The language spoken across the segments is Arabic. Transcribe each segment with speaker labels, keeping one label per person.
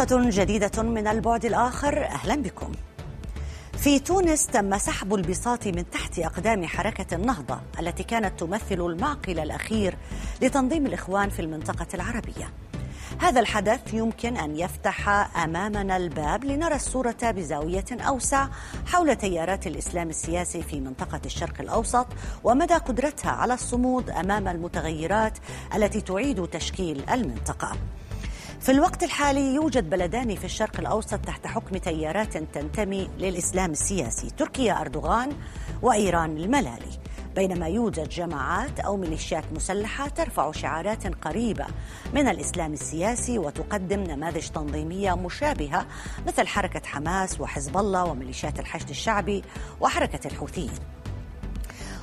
Speaker 1: حلقة جديدة من البعد الآخر أهلا بكم. في تونس تم سحب البساط من تحت أقدام حركة النهضة التي كانت تمثل المعقل الأخير لتنظيم الإخوان في المنطقة العربية. هذا الحدث يمكن أن يفتح أمامنا الباب لنرى الصورة بزاوية أوسع حول تيارات الإسلام السياسي في منطقة الشرق الأوسط ومدى قدرتها على الصمود أمام المتغيرات التي تعيد تشكيل المنطقة. في الوقت الحالي يوجد بلدان في الشرق الأوسط تحت حكم تيارات تنتمي للإسلام السياسي، تركيا أردوغان وإيران الملالي، بينما يوجد جماعات أو ميليشيات مسلحة ترفع شعارات قريبة من الإسلام السياسي وتقدم نماذج تنظيمية مشابهة مثل حركة حماس وحزب الله وميليشيات الحشد الشعبي وحركة الحوثيين.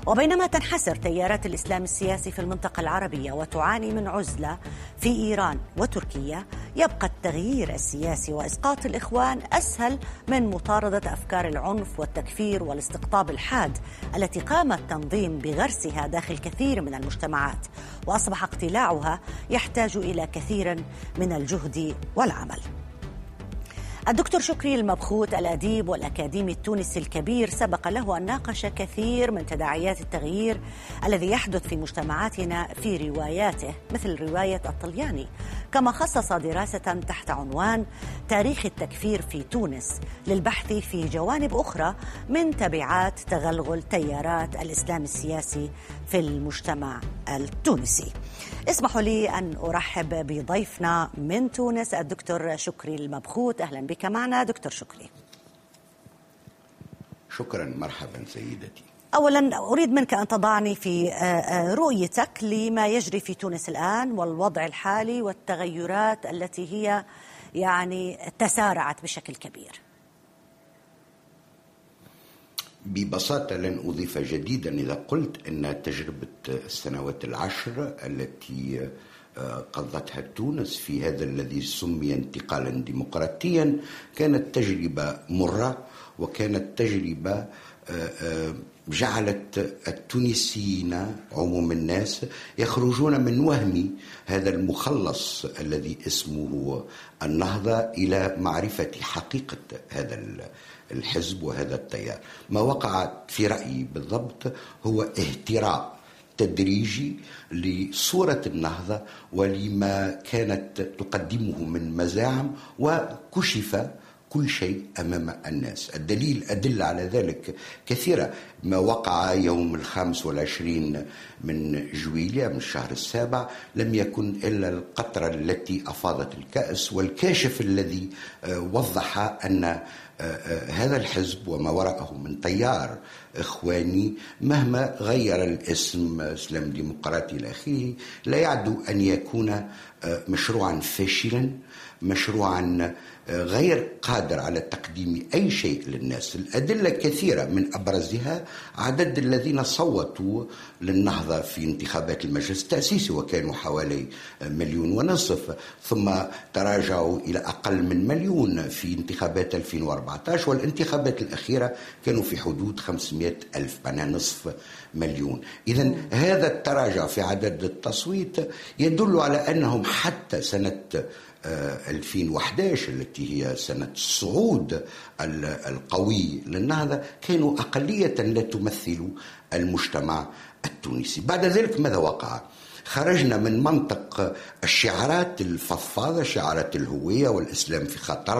Speaker 1: وبينما تنحسر تيارات الإسلام السياسي في المنطقة العربية وتعاني من عزلة في إيران وتركيا يبقى التغيير السياسي وإسقاط الإخوان أسهل من مطاردة أفكار العنف والتكفير والاستقطاب الحاد التي قام التنظيم بغرسها داخل كثير من المجتمعات وأصبح اقتلاعها يحتاج إلى كثير من الجهد والعمل. الدكتور شكري المبخوت الأديب والأكاديمي التونسي الكبير سبق له أن ناقش كثير من تداعيات التغيير الذي يحدث في مجتمعاتنا في رواياته مثل رواية الطلياني. كما خصص دراسة تحت عنوان تاريخ التكفير في تونس للبحث في جوانب أخرى من تبعات تغلغل تيارات الإسلام السياسي في المجتمع التونسي. اسمحوا لي أن أرحب بضيفنا من تونس الدكتور شكري المبخوت. أهلا بك. معنا دكتور شكري.
Speaker 2: شكرا مرحبا سيدتي.
Speaker 1: اولا أريد منك أن تضعني في رؤيتك لما يجري في تونس الآن والوضع الحالي والتغيرات التي هي يعني تسارعت بشكل كبير.
Speaker 2: ببساطة لن أضيف جديدا إذا قلت أن تجربة السنوات العشر التي قضتها تونس في هذا الذي سمي انتقالا ديمقراطيا كانت تجربة مرة وكانت تجربة جعلت التونسيين عموم الناس يخرجون من وهم هذا المخلص الذي اسمه النهضة إلى معرفة حقيقة هذا الحزب وهذا التيار. ما وقع في رأيي بالضبط هو اهتراء تدريجي لصورة النهضة ولما كانت تقدمه من مزاعم وكشف كل شيء أمام الناس. الدليل ادله على ذلك كثيرة ما وقع يوم الخامس والعشرين من جويليا من الشهر السابع لم يكن إلا القطرة التي أفاضت الكأس والكاشف الذي وضح أن هذا الحزب وما وراءه من تيار إخواني مهما غير الاسم إسلام ديمقراطي آخره لا يعدو أن يكون مشروعا فاشلا مشروعا غير قادر على تقديم أي شيء للناس، الأدلة كثيرة من أبرزها عدد الذين صوتوا للنهضة في انتخابات المجلس التأسيسي وكانوا حوالي مليون ونصف، ثم تراجعوا إلى أقل من مليون في انتخابات 2014 والانتخابات الأخيرة كانوا في حدود 500 ألف معناها نصف مليون، اذا هذا التراجع في عدد التصويت يدل على أنهم حتى سنة 2011 التي هي سنة الصعود القوي للنهضة كانوا أقلية لا تمثل المجتمع التونسي بعد ذلك ماذا وقع؟ خرجنا من منطق الشعارات الفضفاضة شعارات الهوية والإسلام في خطر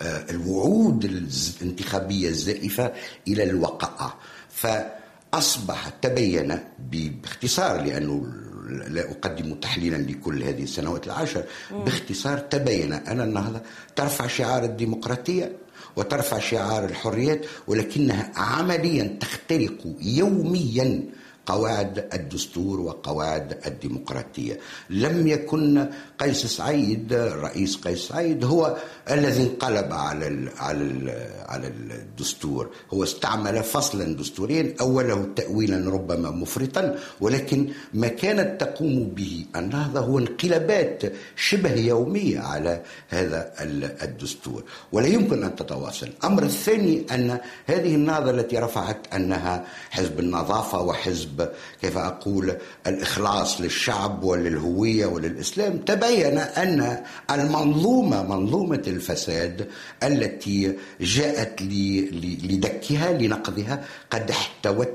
Speaker 2: والوعود الانتخابية الزائفة إلى الوقائع فأصبح تبين باختصار لأنه لا أقدم تحليلا لكل هذه السنوات العشر باختصار تبين أن النهضة ترفع شعار الديمقراطية وترفع شعار الحريات ولكنها عمليا تخترق يوميا قواعد الدستور وقواعد الديمقراطية. لم يكن قيس سعيد رئيس قيس سعيد هو الذي انقلب على على على الدستور. هو استعمل فصلا دستوريا أوله تاويلا ربما مفرطا ولكن ما كانت تقوم به النهضة هو انقلابات شبه يومية على هذا الدستور. ولا يمكن أن تتواصل. الامر الثاني أن هذه النهضة التي رفعت أنها حزب النظافة وحزب الحزب كيف أقول الإخلاص للشعب وللهوية وللإسلام تبين أن المنظومة منظومة الفساد التي جاءت لدكها لنقضها قد احتوت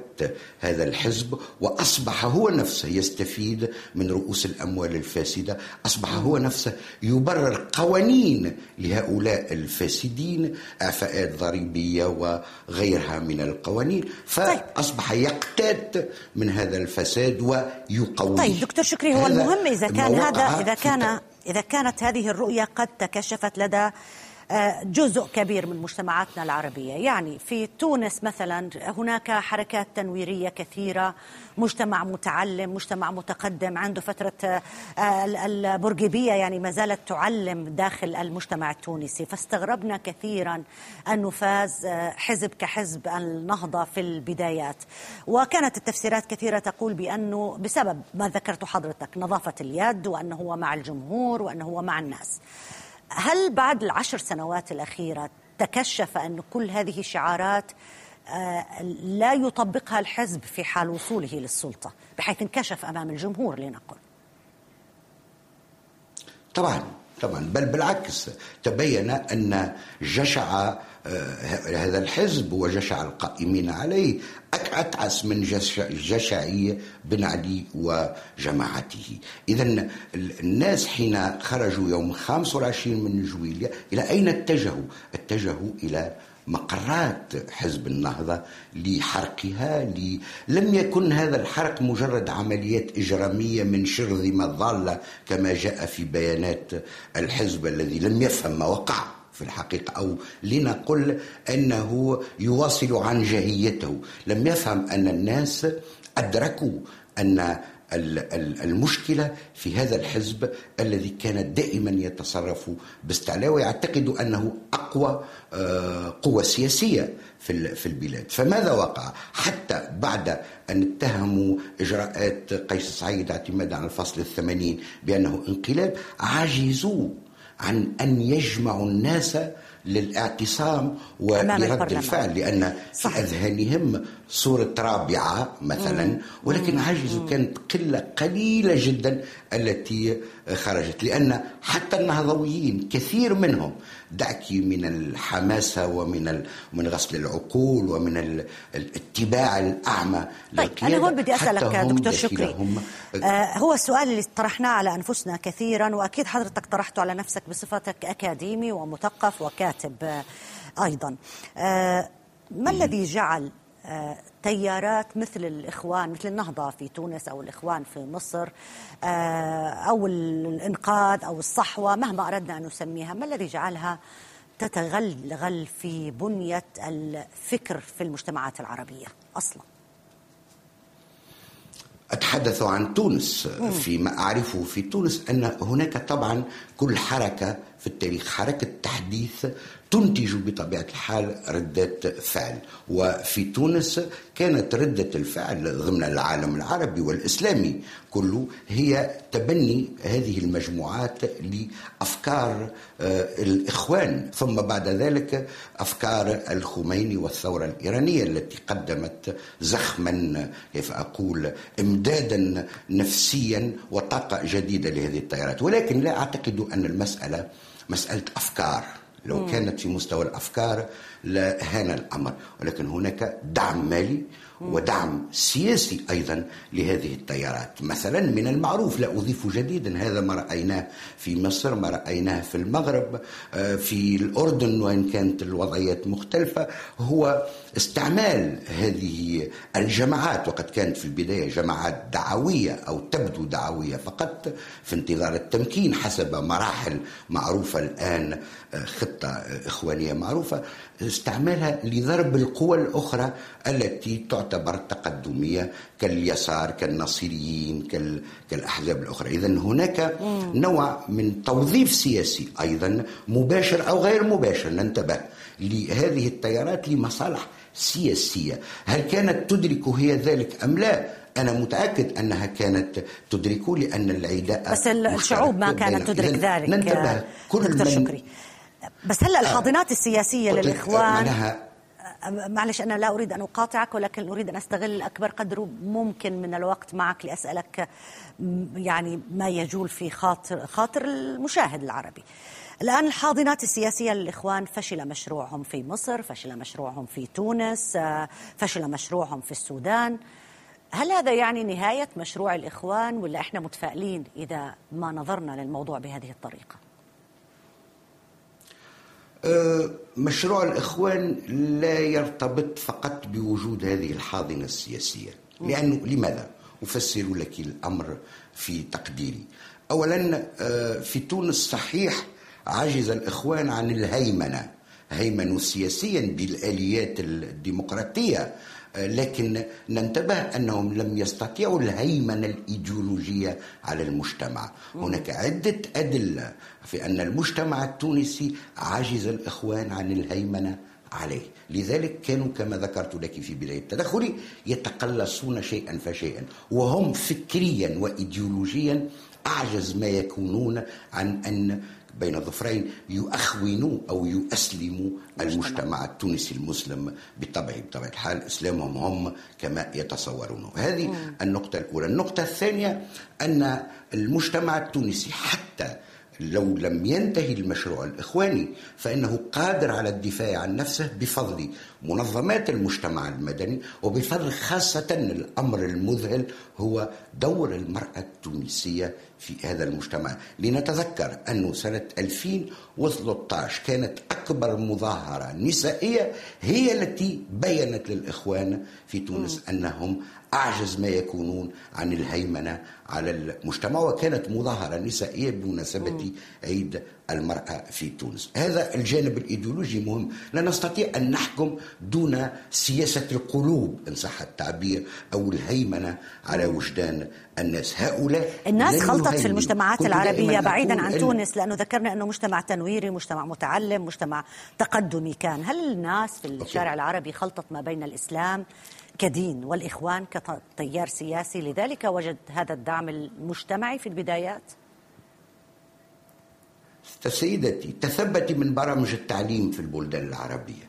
Speaker 2: هذا الحزب وأصبح هو نفسه يستفيد من رؤوس الأموال الفاسدة أصبح هو نفسه يبرر قوانين لهؤلاء الفاسدين إعفاءات ضريبية وغيرها من القوانين. فأصبح يقتات من هذا الفساد ويقويه
Speaker 1: طيب دكتور شكري هو المهم إذا كان هذا إذا كان إذا كانت هذه الرؤية قد تكشفت لدى جزء كبير من مجتمعاتنا العربية. يعني في تونس مثلا هناك حركات تنويرية كثيرة. مجتمع متعلم مجتمع متقدم عنده فترة آه، البرجيبية يعني ما زالت تعلم داخل المجتمع التونسي. فاستغربنا كثيرا أنه فاز آه، حزب كحزب النهضة في البدايات. وكانت التفسيرات كثيرة تقول بأنه بسبب ما ذكرته حضرتك نظافة اليد وأنه هو مع الجمهور وأنه هو مع الناس. هل بعد العشر سنوات الأخيرة تكشف أن كل هذه الشعارات آه، لا يطبقها الحزب في حال وصوله للسلطة بحيث انكشف أمام الجمهور لنقل؟
Speaker 2: طبعا. طبعا بل بالعكس تبين أن جشع آه، هذا الحزب وجشع القائمين عليه أتعس من جشعي بن علي وجماعته إذا الناس حين خرجوا يوم 25 من جويلية إلى أين اتجهوا؟ اتجهوا إلى مقرات حزب النهضة لحرقها لي لم يكن هذا الحرق مجرد عمليات إجرامية من شرذمة ضالة كما جاء في بيانات الحزب الذي لم يفهم ما وقع في الحقيقة أو لنقل أنه يواصل عنجهيته لم يفهم أن الناس أدركوا أن المشكلة في هذا الحزب الذي كان دائما يتصرف باستعلاء ويعتقد أنه أقوى آه، قوة سياسية في البلاد. فماذا وقع؟ حتى بعد أن اتهموا إجراءات قيس سعيد اعتمادا على الفصل الثمانين بأنه انقلاب عجزوا عن أن يجمعوا الناس للاعتصام ولرد الفعل لأن صح. في أذهانهم صورة رابعة مثلا ولكن عجزوا كانت قلة قليلة جدا التي خرجت لأن حتى النهضويين كثير منهم دعك من الحماسة ومن من غسل العقول ومن الاتباع الأعمى.
Speaker 1: طيب أنا هون بدي أسألك دكتور شكري. آه هو السؤال اللي طرحناه على أنفسنا كثيرا وأكيد حضرتك طرحته على نفسك بصفتك أكاديمي ومثقف وكاتب آه أيضا. آه ما الذي جعل تيارات مثل الإخوان مثل النهضة في تونس أو الإخوان في مصر آه، أو الإنقاذ أو الصحوة مهما أردنا أن نسميها ما الذي جعلها تتغلغل في بنية الفكر في المجتمعات العربية أصلا؟
Speaker 2: أتحدث عن تونس فيما أعرفه في تونس أن هناك طبعا كل حركة في التاريخ. حركة تحديث تنتج بطبيعة الحال ردات فعل. وفي تونس كانت ردة الفعل ضمن العالم العربي والإسلامي كله هي تبني هذه المجموعات لأفكار آه، الإخوان. ثم بعد ذلك أفكار الخميني والثورة الإيرانية التي قدمت زخما كيف أقول إمدادا نفسيا وطاقة جديدة لهذه التيارات. ولكن لا أعتقد أن المسألة مسألة أفكار. لو كانت في مستوى الأفكار لهان الأمر. ولكن هناك دعم مالي ودعم سياسي أيضا لهذه التيارات. مثلا من المعروف لا أضيف جديدا هذا ما رأيناه في مصر ما رأيناه في المغرب آه، في الأردن وإن كانت الوضعيات مختلفة. هو استعمال هذه الجماعات وقد كانت في البداية جماعات دعوية أو تبدو دعوية فقط في انتظار التمكين حسب مراحل معروفة الآن آه، خطة إخوانية معروفة. استعمالها لضرب القوى الأخرى التي تعتبر تقدمية كاليسار كالنصيريين كالأحزاب الأخرى. اذا هناك نوع من توظيف سياسي أيضا مباشر أو غير مباشر. ننتبه لهذه التيارات لمصالح سياسية. هل كانت تدرك هي ذلك أم لا؟ أنا متأكد أنها كانت تدرك لأن العداء
Speaker 1: بس الشعوب ما كانت تدرك ذلك ننتبه كل من شكري. بس هلا الحاضنات السياسية للإخوان معلش أنا لا أريد أن أقاطعك ولكن أريد أن أستغل أكبر قدر ممكن من الوقت معك لأسألك يعني ما يجول في خاطر, خاطر المشاهد العربي. الآن الحاضنات السياسية للإخوان فشل مشروعهم في مصر فشل مشروعهم في تونس آه، فشل مشروعهم في السودان. هل هذا يعني نهاية مشروع الإخوان ولا إحنا متفائلين إذا ما نظرنا للموضوع بهذه الطريقة؟
Speaker 2: مشروع الإخوان لا يرتبط فقط بوجود هذه الحاضنة السياسية. لأنه لماذا؟ أفسر لك الأمر في تقديري. أولا أه، في تونس صحيح عجز الإخوان عن الهيمنة. هيمنوا سياسيا بالآليات الديمقراطية. لكن ننتبه أنهم لم يستطيعوا الهيمنة الإيديولوجية على المجتمع. هناك عدة أدلة في أن المجتمع التونسي عجز الإخوان عن الهيمنة عليه. لذلك كانوا كما ذكرت لك في بداية تدخلي يتقلصون شيئا فشيئا وهم فكريا وإيديولوجيا أعجز ما يكونون عن أن بين ظفرين يؤخونوا أو يؤسلموا المجتمع التونسي المسلم بالطبع بطبيعة الحال إسلامهم هم كما يتصورون. هذه النقطة الأولى. النقطة الثانية أن المجتمع التونسي حتى لو لم ينتهي المشروع الإخواني فإنه قادر على الدفاع عن نفسه بفضل منظمات المجتمع المدني وبفضل خاصة الأمر المذهل هو دور المرأة التونسية في هذا المجتمع. لنتذكر أنه سنة 2013 كانت أكبر مظاهرة نسائية هي التي بينت للإخوان في تونس أنهم أعجز ما يكونون عن الهيمنة على المجتمع وكانت مظاهرة نسائية بمناسبة عيد المرأة في تونس. هذا الجانب الإيديولوجي مهم. لا نستطيع أن نحكم دون سياسة القلوب إن صح التعبير أو الهيمنة على وجدان الناس. هؤلاء
Speaker 1: الناس خلطت في المجتمعات العربية بعيدا عن تونس لأنه ذكرنا أنه مجتمع تنويري مجتمع متعلم مجتمع تقدمي كان. هل الناس في الشارع العربي خلطت ما بين الإسلام كدين والإخوان كتيار سياسي؟ لذلك وجد هذا الدعم المجتمعي في البدايات؟
Speaker 2: سيدتي تثبتي من برامج التعليم في البلدان العربية.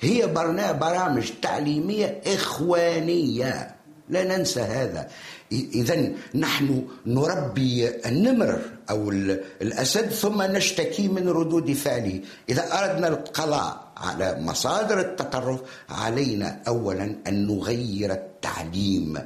Speaker 2: هي برامج تعليمية إخوانية. لا ننسى هذا. إذا نحن نربي النمر أو الأسد ثم نشتكي من ردود فعله. إذا أردنا القضاء على مصادر التطرف علينا أولا أن نغير التعليم.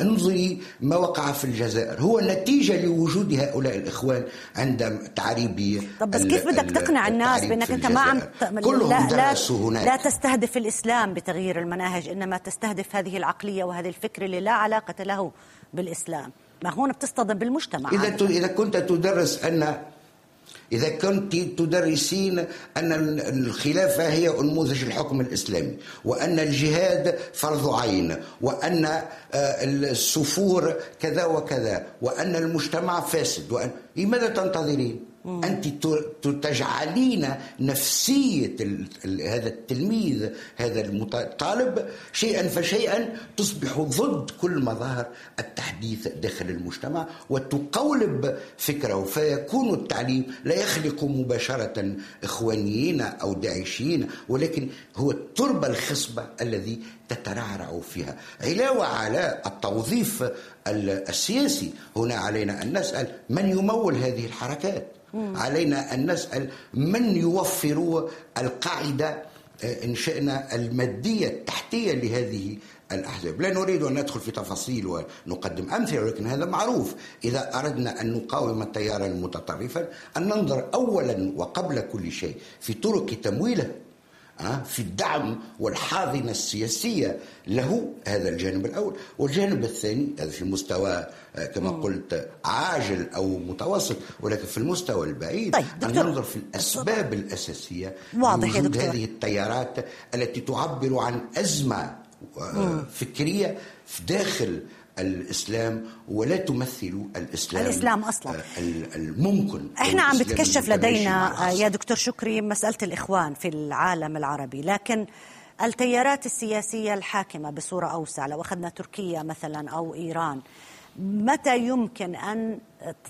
Speaker 2: انظري ما وقع في الجزائر. هو نتيجة لوجود هؤلاء الإخوان عند تعريب
Speaker 1: طب بس كيف بدك تقنع الناس بأنك أنت ما عم
Speaker 2: كلهم لا, درسوا
Speaker 1: لا, هناك. لا تستهدف الإسلام بتغيير المناهج إنما تستهدف هذه العقلية وهذا الفكر اللي لا علاقة له بالإسلام. ما هون بتصطدم بالمجتمع.
Speaker 2: إذا, إذا كنت تدرس أن إذا كنت تدرسين أن الخلافة هي أنموذج الحكم الإسلامي وأن الجهاد فرض عين وأن آه، السفور كذا وكذا وأن المجتمع فاسد وأن لماذا تنتظرين؟ أنت تجعلين نفسية هذا التلميذ هذا الطالب شيئا فشيئا تصبح ضد كل مظاهر التحديث داخل المجتمع وتقولب فكره. فيكون التعليم لا يخلق مباشرة إخوانيين أو داعشيين ولكن هو التربة الخصبة الذي تترعرع فيها. علاوة على التوظيف السياسي. هنا علينا أن نسأل من يمول هذه الحركات؟ علينا أن نسأل من يوفر القاعدة آه، إن شئنا المادية التحتية لهذه الأحزاب. لا نريد أن ندخل في تفاصيل ونقدم أمثلة ولكن هذا معروف. إذا أردنا أن نقاوم تيارا متطرفا أن ننظر أولا وقبل كل شيء في طرق تمويله في الدعم والحاضنة السياسية له هذا الجانب الأول. والجانب الثاني هذا في مستوى آه، كما قلت عاجل أو متوسط ولكن في المستوى البعيد طيب أن ننظر في الأسباب الأساسية
Speaker 1: واضح يا دكتور.
Speaker 2: هذه التيارات التي تعبر عن أزمة آه، فكرية في داخل الإسلام ولا تمثل الإسلام
Speaker 1: الإسلام أصلا. آه،
Speaker 2: الممكن.
Speaker 1: إحنا عم بتكشف لدينا يا دكتور شكري مسألة الإخوان في العالم العربي. لكن التيارات السياسية الحاكمة بصورة أوسع لو أخذنا تركيا مثلا أو إيران متى يمكن أن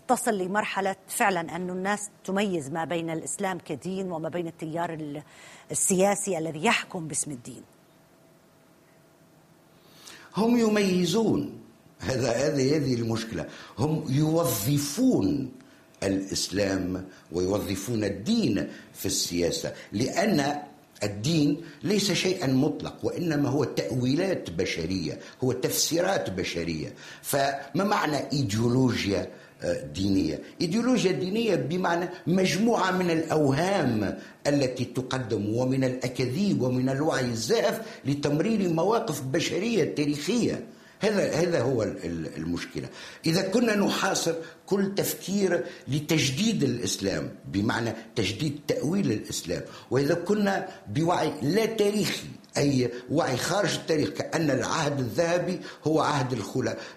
Speaker 1: تصل لمرحلة فعلا أن الناس تميز ما بين الإسلام كدين وما بين التيار السياسي الذي يحكم باسم الدين؟
Speaker 2: هم يميزون. هذا هذه هذه المشكلة. هم يوظفون الإسلام ويوظفون الدين في السياسة لأن الدين ليس شيئا مطلق وإنما هو تأويلات بشرية هو تفسيرات بشرية. فما معنى إيديولوجيا آه، دينية؟ إيديولوجيا دينية بمعنى مجموعة من الأوهام التي تقدم ومن الأكاذيب ومن الوعي الزائف لتمرير مواقف بشرية تاريخية. هذا هذا هو المشكلة. إذا كنا نحاصر كل تفكير لتجديد الإسلام بمعنى تجديد تأويل الإسلام. وإذا كنا بوعي لا تاريخي أي وعي خارج التاريخ كأن العهد الذهبي هو عهد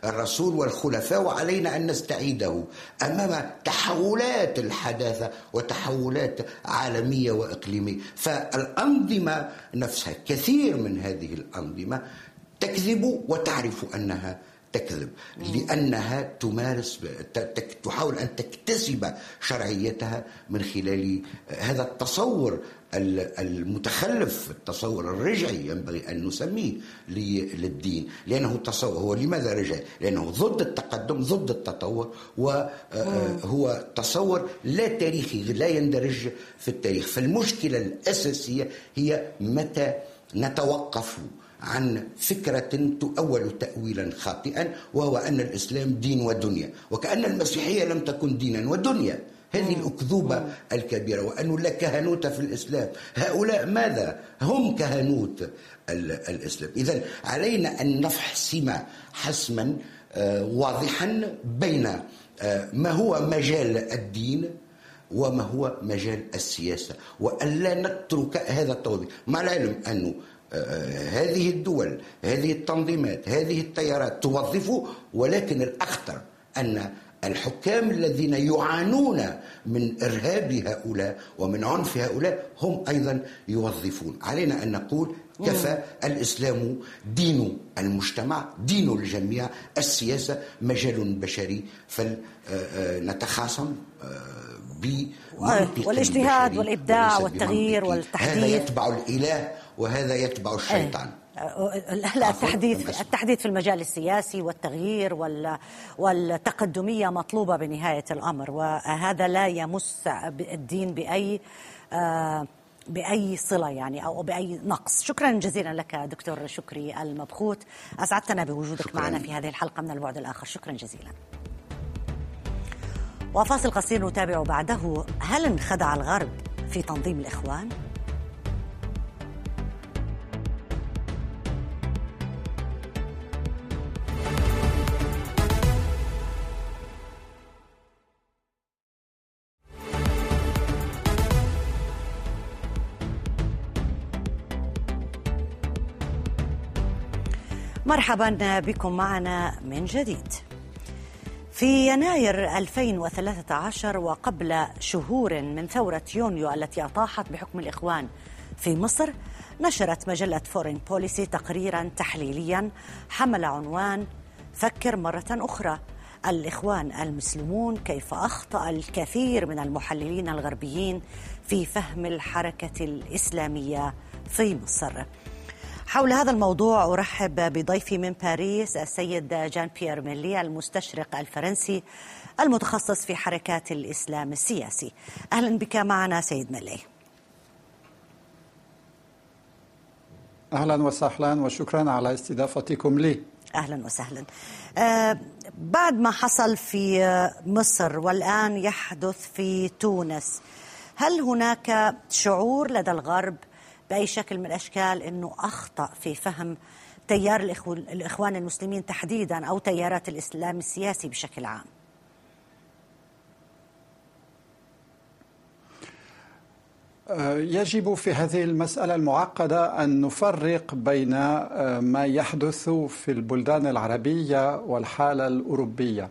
Speaker 2: الرسول والخلفاء وعلينا أن نستعيده. أمام تحولات الحداثة وتحولات عالمية وإقليمية. فالأنظمة نفسها كثير من هذه الأنظمة تكذب وتعرف أنها تكذب لأنها تمارس تحاول أن تكتسب شرعيتها من خلال هذا التصور المتخلف التصور الرجعي ينبغي أن نسميه للدين. لأنه تصور هو لماذا رجعي؟ لأنه ضد التقدم ضد التطور وهو تصور لا تاريخي لا يندرج في التاريخ. فالمشكلة الأساسية هي متى نتوقف عن فكرة تؤول تأويلا خاطئا وهو أن الإسلام دين ودنيا وكأن المسيحية لم تكن دينا ودنيا. هذه الأكذوبة الكبيرة وأنه لا كهنوت في الإسلام. هؤلاء ماذا؟ هم كهنوت الإسلام. إذا علينا أن نفحصم حسما آه، واضحا بين آه، ما هو مجال الدين وما هو مجال السياسة. وأن لا نترك هذا التوضيح. مع العلم أنه هذه الدول هذه التنظيمات هذه التيارات توظفه ولكن الأخطر أن الحكام الذين يعانون من إرهاب هؤلاء ومن عنف هؤلاء هم أيضا يوظفون. علينا أن نقول كفى الإسلام دين المجتمع دين الجميع السياسة مجال بشري. فلنتخاصم
Speaker 1: والاجتهاد والإبداع والتغيير والتحديث.
Speaker 2: هذا يتبع الإله وهذا يتبع الشيطان.
Speaker 1: لا التحديث التحديث في المجال السياسي والتغيير والتقدمية مطلوبة بنهاية الأمر وهذا لا يمس الدين بأي آه، بأي صلة يعني أو بأي نقص. شكرا جزيلا لك دكتور شكري المبخوت. أسعدتنا بوجودك شكرا. معنا في هذه الحلقة من البعد الآخر. شكرا جزيلا. وفاصل قصير نتابع بعده. هل انخدع الغرب في تنظيم الإخوان؟ مرحبا بكم معنا من جديد. في يناير 2013 وقبل شهور من ثورة يونيو التي أطاحت بحكم الإخوان في مصر نشرت مجلة فورين بوليسي تقريرا تحليليا حمل عنوان فكر مرة أخرى الإخوان المسلمون كيف أخطأ الكثير من المحللين الغربيين في فهم الحركة الإسلامية في مصر حول هذا الموضوع أرحب بضيفي من باريس السيد جان بيير ميلي المستشرق الفرنسي المتخصص في حركات الإسلام السياسي. أهلا بك معنا سيد ميلي.
Speaker 3: أهلا وسهلا وشكرا على استضافتكم لي.
Speaker 1: أهلا وسهلا. آه بعد ما حصل في مصر والآن يحدث في تونس، هل هناك شعور لدى الغرب بأي شكل من الأشكال إنه أخطأ في فهم تيار الإخوان المسلمين تحديدا أو تيارات الإسلام السياسي بشكل عام
Speaker 3: آه، يجب في هذه المسألة المعقدة أن نفرق بين آه، ما يحدث في البلدان العربية والحالة الأوروبية.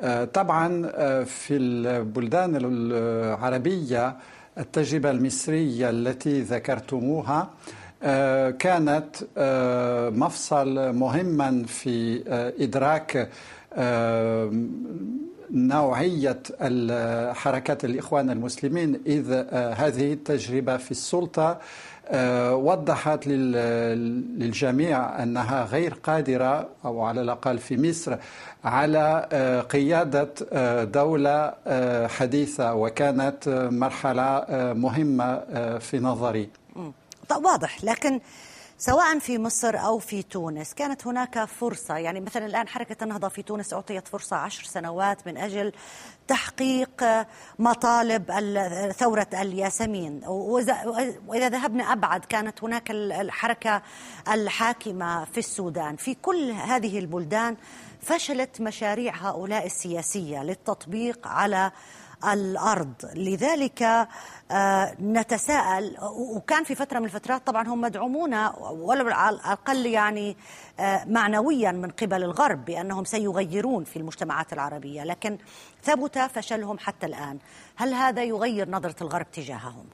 Speaker 3: آه، طبعا في البلدان العربية التجربة المصرية التي ذكرتموها آه، كانت آه، مفصل مهما في آه، إدراك نوعية حركات الإخوان المسلمين إذ هذه التجربة في السلطة وضحت للجميع أنها غير قادرة أو على الأقل في مصر على قيادة دولة حديثة وكانت مرحلة مهمة في نظري.
Speaker 1: واضح لكن سواء في مصر أو في تونس كانت هناك فرصة يعني مثلا الآن حركة النهضة في تونس أعطيت فرصة عشر سنوات من أجل تحقيق مطالب ثورة الياسمين. وإذا ذهبنا أبعد كانت هناك الحركة الحاكمة في السودان. في كل هذه البلدان فشلت مشاريع هؤلاء السياسية للتطبيق على الأرض. لذلك آه، نتساءل وكان في فترة من الفترات طبعا هم مدعومون ولو على الأقل يعني آه، معنويا من قبل الغرب بأنهم سيغيرون في المجتمعات العربية. لكن ثبت فشلهم حتى الآن. هل هذا يغير نظرة الغرب تجاههم؟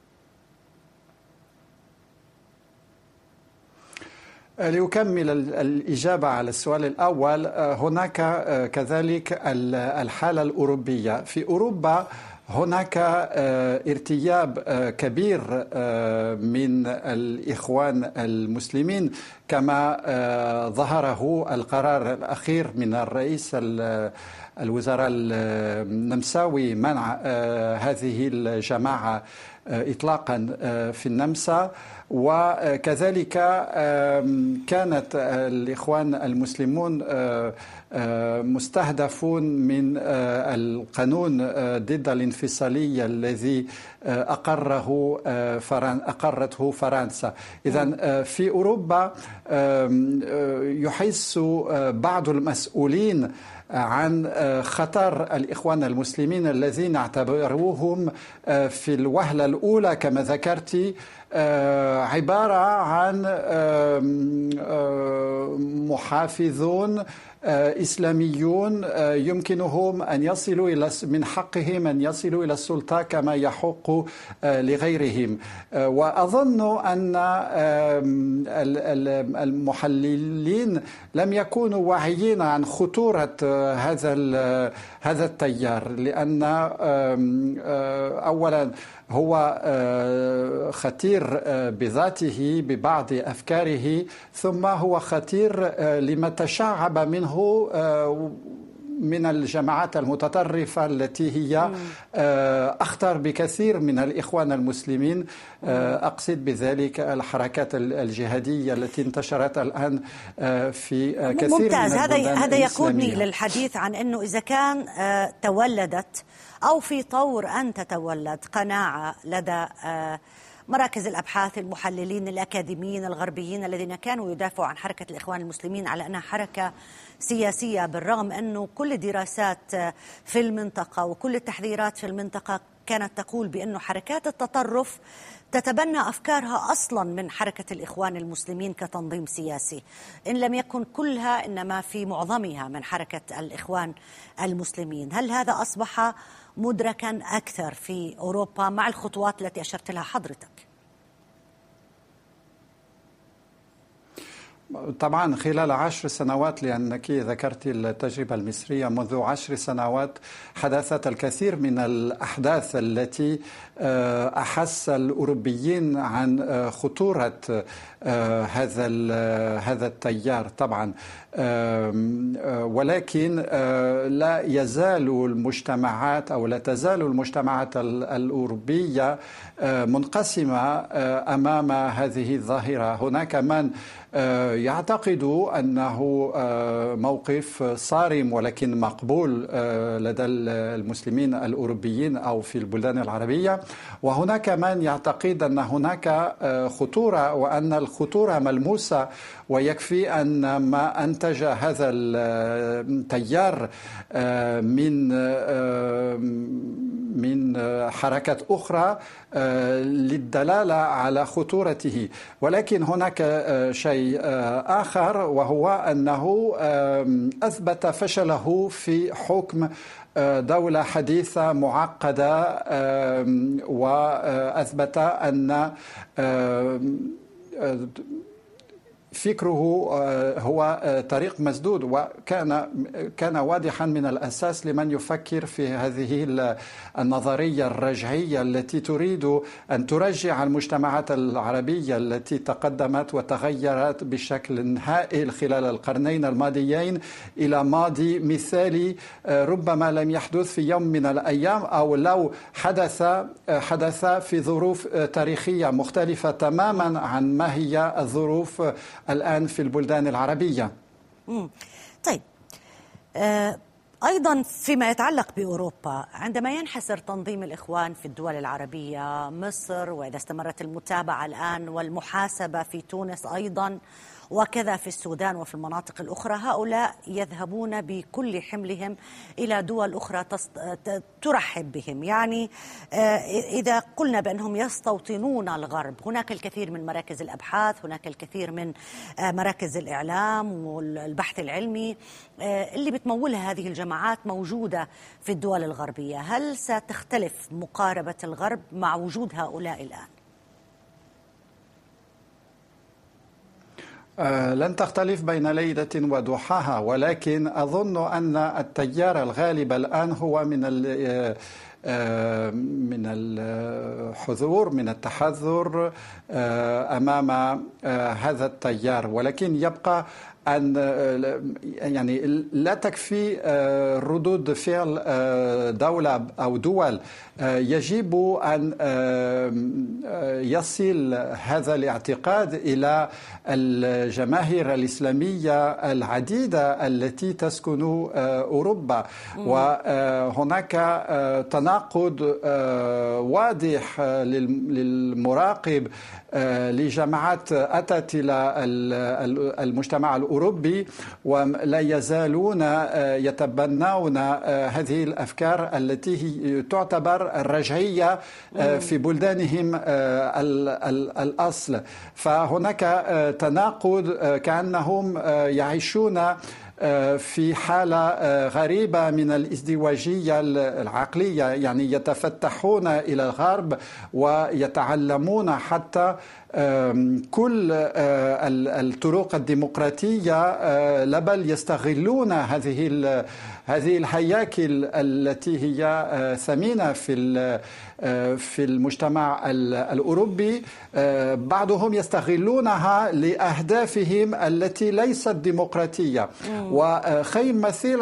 Speaker 3: لأكمل الإجابة على السؤال الأول آه، هناك آه، كذلك الحالة الأوروبية. في أوروبا هناك آه، ارتياب كبير من الإخوان المسلمين كما ظهره القرار الأخير من الرئيس الوزراء النمساوي منع هذه الجماعة إطلاقا في النمسا. وكذلك كانت الإخوان المسلمون مستهدفون من القانون ضد الانفصالية الذي أقره أقرته فرنسا. إذا في أوروبا يحس بعض المسؤولين عن خطر الإخوان المسلمين الذين اعتبروهم في الوهلة الأولى كما ذكرت عبارة عن محافظون آه، إسلاميون آه، يمكنهم أن يصلوا إلى من حقهم أن يصلوا إلى السلطة كما يحق آه، لغيرهم. وأظن أن المحللين لم يكونوا واعيين عن خطورة هذا هذا التيار لأن أولا هو خطير بذاته ببعض أفكاره ثم هو خطير لما تشعب منه من الجماعات المتطرفة التي هي أخطر بكثير من الإخوان المسلمين. أقصد بذلك الحركات الجهادية التي انتشرت الآن في كثير
Speaker 1: ممتاز.
Speaker 3: من
Speaker 1: هذا هذا يقودني للحديث عن أنه إذا كان تولدت أو في طور أن تتولد قناعة لدى آه، مراكز الأبحاث المحللين الأكاديميين الغربيين الذين كانوا يدافعوا عن حركة الإخوان المسلمين على أنها حركة سياسية بالرغم انه كل الدراسات في المنطقة وكل التحذيرات في المنطقة كانت تقول بانه حركات التطرف تتبنى أفكارها أصلا من حركة الإخوان المسلمين كتنظيم سياسي. إن لم يكن كلها إنما في معظمها من حركة الإخوان المسلمين. هل هذا أصبح مدركا أكثر في أوروبا مع الخطوات التي أشرت لها حضرتك.
Speaker 3: طبعا خلال عشر سنوات لأنك ذكرت التجربة المصرية منذ عشر سنوات حدثت الكثير من الأحداث التي آه، أحس الأوروبيين عن آه، خطورة آه، هذا هذا التيار طبعا. ولكن لا يزال المجتمعات أو لا تزال المجتمعات الأوروبية منقسمة أمام هذه الظاهرة. هناك من يعتقد أنه آه، موقف صارم ولكن مقبول آه، لدى المسلمين الأوروبيين أو في البلدان العربية. وهناك من يعتقد أن هناك خطورة وأن الخطورة ملموسة ويكفي أن ما أنتج هذا التيار من من حركات أخرى للدلالة على خطورته. ولكن هناك شيء آخر وهو أنه أثبت فشله في حكم دولة حديثة معقدة وأثبت أن فكره آه، هو آه، طريق مسدود وكان كان واضحا من الأساس لمن يفكر في هذه النظرية الرجعية التي تريد أن ترجع المجتمعات العربية التي تقدمت وتغيرت بشكل هائل خلال القرنين الماضيين إلى ماضي مثالي آه، ربما لم يحدث في يوم من الأيام أو لو حدث حدث في ظروف تاريخية مختلفة تماما عن ما هي الظروف الآن في البلدان العربية.
Speaker 1: طيب آه أيضا فيما يتعلق بأوروبا عندما ينحسر تنظيم الإخوان في الدول العربية مصر وإذا استمرت المتابعة الآن والمحاسبة في تونس أيضا وكذا في السودان وفي المناطق الأخرى. هؤلاء يذهبون بكل حملهم إلى دول أخرى ترحب بهم. يعني آه، إذا قلنا بأنهم يستوطنون الغرب هناك الكثير من مراكز الأبحاث هناك الكثير من آه، مراكز الإعلام والبحث العلمي آه، اللي بتمولها هذه الجماعات موجودة في الدول الغربية. هل ستختلف مقاربة الغرب مع وجود هؤلاء الآن؟
Speaker 3: لن تختلف بين ليلة وضحاها ولكن أظن أن التيار الغالب الآن هو من آه، آه، من الحذور من التحذر أمام هذا التيار. ولكن يبقى أن يعني لا تكفي آه، ردود فعل آه، دولة أو دول آه، يجب أن يصل هذا الاعتقاد إلى الجماهير الإسلامية العديدة التي تسكن أوروبا. وهناك تناقض واضح للمراقب لجماعات أتت إلى المجتمع الأوروبي ولا يزالون آه، يتبنون آه، هذه الأفكار التي تعتبر الرجعية آه، في بلدانهم الأصل. فهناك تناقض كأنهم يعيشون في حالة غريبة من الازدواجية العقلية. يعني يتفتحون إلى الغرب ويتعلمون حتى كل الطرق الديمقراطية لبل يستغلون هذه هذه الهياكل التي هي ثمينة في في المجتمع الأوروبي بعضهم يستغلونها لأهدافهم التي ليست ديمقراطية. وخير مثال,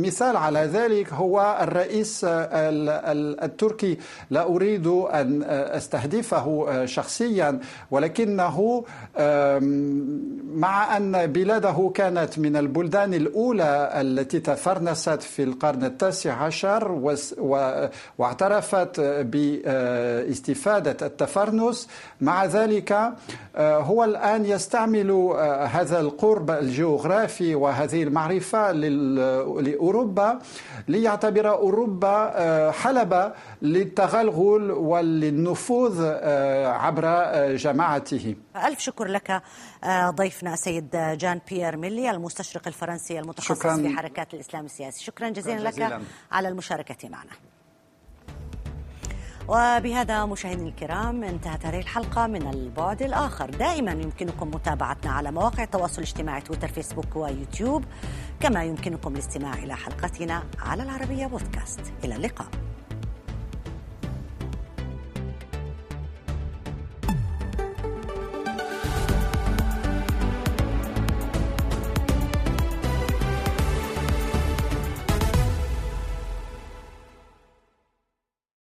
Speaker 3: مثال على ذلك هو الرئيس التركي لا أريد أن أستهدفه شخصيا ولكنه مع أن بلاده كانت من البلدان الأولى التي تفرنست في القرن التاسع عشر واعترفت باستفادة التفرنس. مع ذلك آه، هو الآن يستعمل آه، هذا القرب الجغرافي وهذه المعرفة لأوروبا ليعتبر أوروبا آه، حلبة للتغلغل وللنفوذ عبر جماعته.
Speaker 1: ألف شكر لك ضيفنا سيد جان بيير ميلي المستشرق الفرنسي المتخصص شكرا. في حركات الإسلام السياسي. شكرا جزيلا, جزيلا لك على المشاركة معنا. وبهذا مشاهدينا الكرام انتهت هذه الحلقة من البعد الآخر. دائما يمكنكم متابعتنا على مواقع التواصل الاجتماعي تويتر فيسبوك ويوتيوب. كما يمكنكم الاستماع إلى حلقتنا على العربية بودكاست إلى اللقاء.